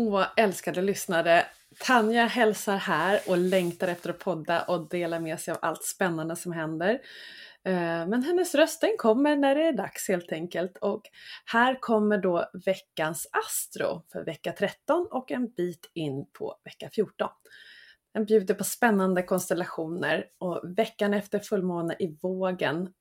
Åh, älskade lyssnare! Tanja hälsar här och längtar efter att podda och dela med sig av allt spännande som händer. Eh, men hennes röst den kommer när det är dags helt enkelt. Och här kommer då veckans Astro för vecka 13 och en bit in på vecka 14. Den bjuder på spännande konstellationer och veckan efter fullmåne i vågen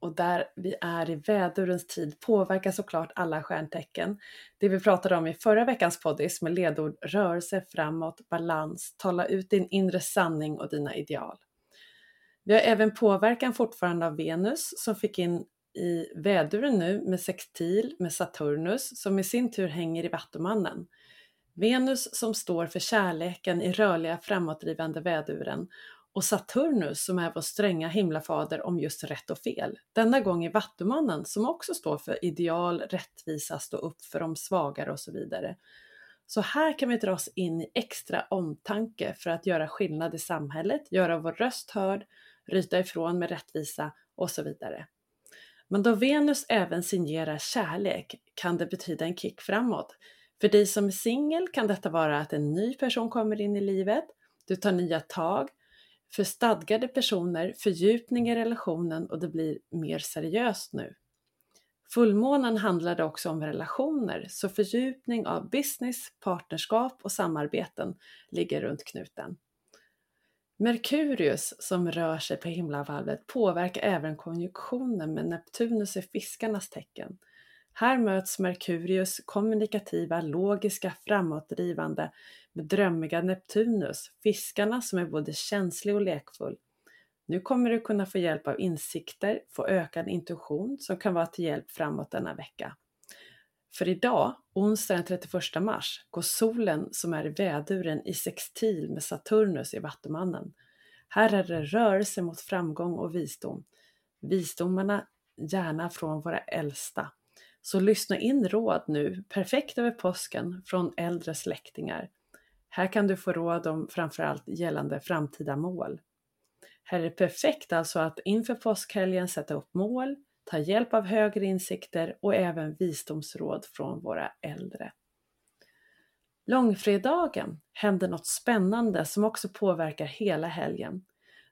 och där vi är i vädurens tid påverkar såklart alla stjärntecken. Det vi pratade om i förra veckans poddis med ledord rörelse framåt, balans, tala ut din inre sanning och dina ideal. Vi har även påverkan fortfarande av Venus som fick in i väduren nu med sextil med Saturnus som i sin tur hänger i Vattumannen. Venus som står för kärleken i rörliga framåtdrivande väduren och Saturnus som är vår stränga himlafader om just rätt och fel. Denna gång i Vattumannen som också står för ideal, rättvisa, stå upp för de svagare och så vidare. Så här kan vi dras in i extra omtanke för att göra skillnad i samhället, göra vår röst hörd, ryta ifrån med rättvisa och så vidare. Men då Venus även signerar kärlek kan det betyda en kick framåt. För dig som är singel kan detta vara att en ny person kommer in i livet, du tar nya tag, för stadgade personer fördjupning i relationen och det blir mer seriöst nu. Fullmånen handlade också om relationer, så fördjupning av business, partnerskap och samarbeten ligger runt knuten. Merkurius som rör sig på himlavalvet påverkar även konjunktionen med Neptunus i fiskarnas tecken. Här möts Merkurius kommunikativa, logiska, framåtdrivande med drömmiga Neptunus, fiskarna som är både känslig och lekfull. Nu kommer du kunna få hjälp av insikter, få ökad intuition som kan vara till hjälp framåt denna vecka. För idag, onsdag den 31 mars, går solen som är i väduren i sextil med Saturnus i Vattumannen. Här är det rörelse mot framgång och visdom. Visdomarna gärna från våra äldsta. Så lyssna in råd nu, perfekt över påsken, från äldre släktingar. Här kan du få råd om framförallt gällande framtida mål. Här är det perfekt alltså att inför påskhelgen sätta upp mål, ta hjälp av högre insikter och även visdomsråd från våra äldre. Långfredagen händer något spännande som också påverkar hela helgen.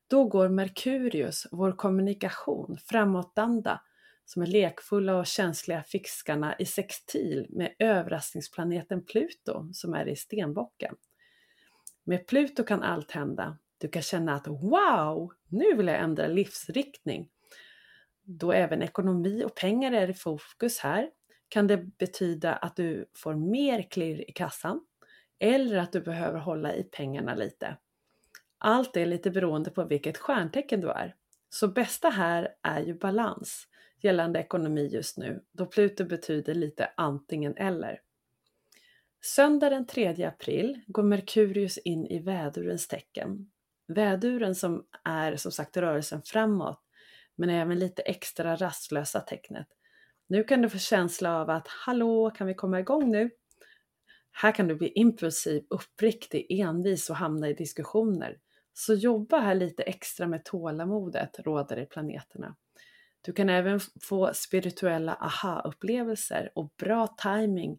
Då går Merkurius, vår kommunikation, framåtanda, som är lekfulla och känsliga fiskarna i sextil med överraskningsplaneten Pluto som är i stenbocken. Med Pluto kan allt hända. Du kan känna att wow, nu vill jag ändra livsriktning. Då även ekonomi och pengar är i fokus här kan det betyda att du får mer klirr i kassan eller att du behöver hålla i pengarna lite. Allt är lite beroende på vilket stjärntecken du är. Så bästa här är ju balans gällande ekonomi just nu, då Pluto betyder lite antingen eller. Söndag den 3 april går Merkurius in i vädurens tecken. Väduren som är som sagt rörelsen framåt, men även lite extra rastlösa tecknet. Nu kan du få känsla av att hallå, kan vi komma igång nu? Här kan du bli impulsiv, uppriktig, envis och hamna i diskussioner. Så jobba här lite extra med tålamodet, råder i planeterna. Du kan även få spirituella aha-upplevelser och bra timing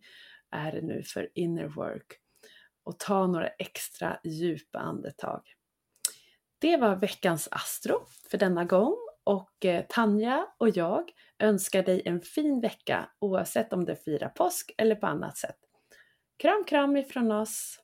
är det nu för inner work och ta några extra djupa andetag. Det var veckans Astro för denna gång och eh, Tanja och jag önskar dig en fin vecka oavsett om du firar påsk eller på annat sätt. Kram kram ifrån oss!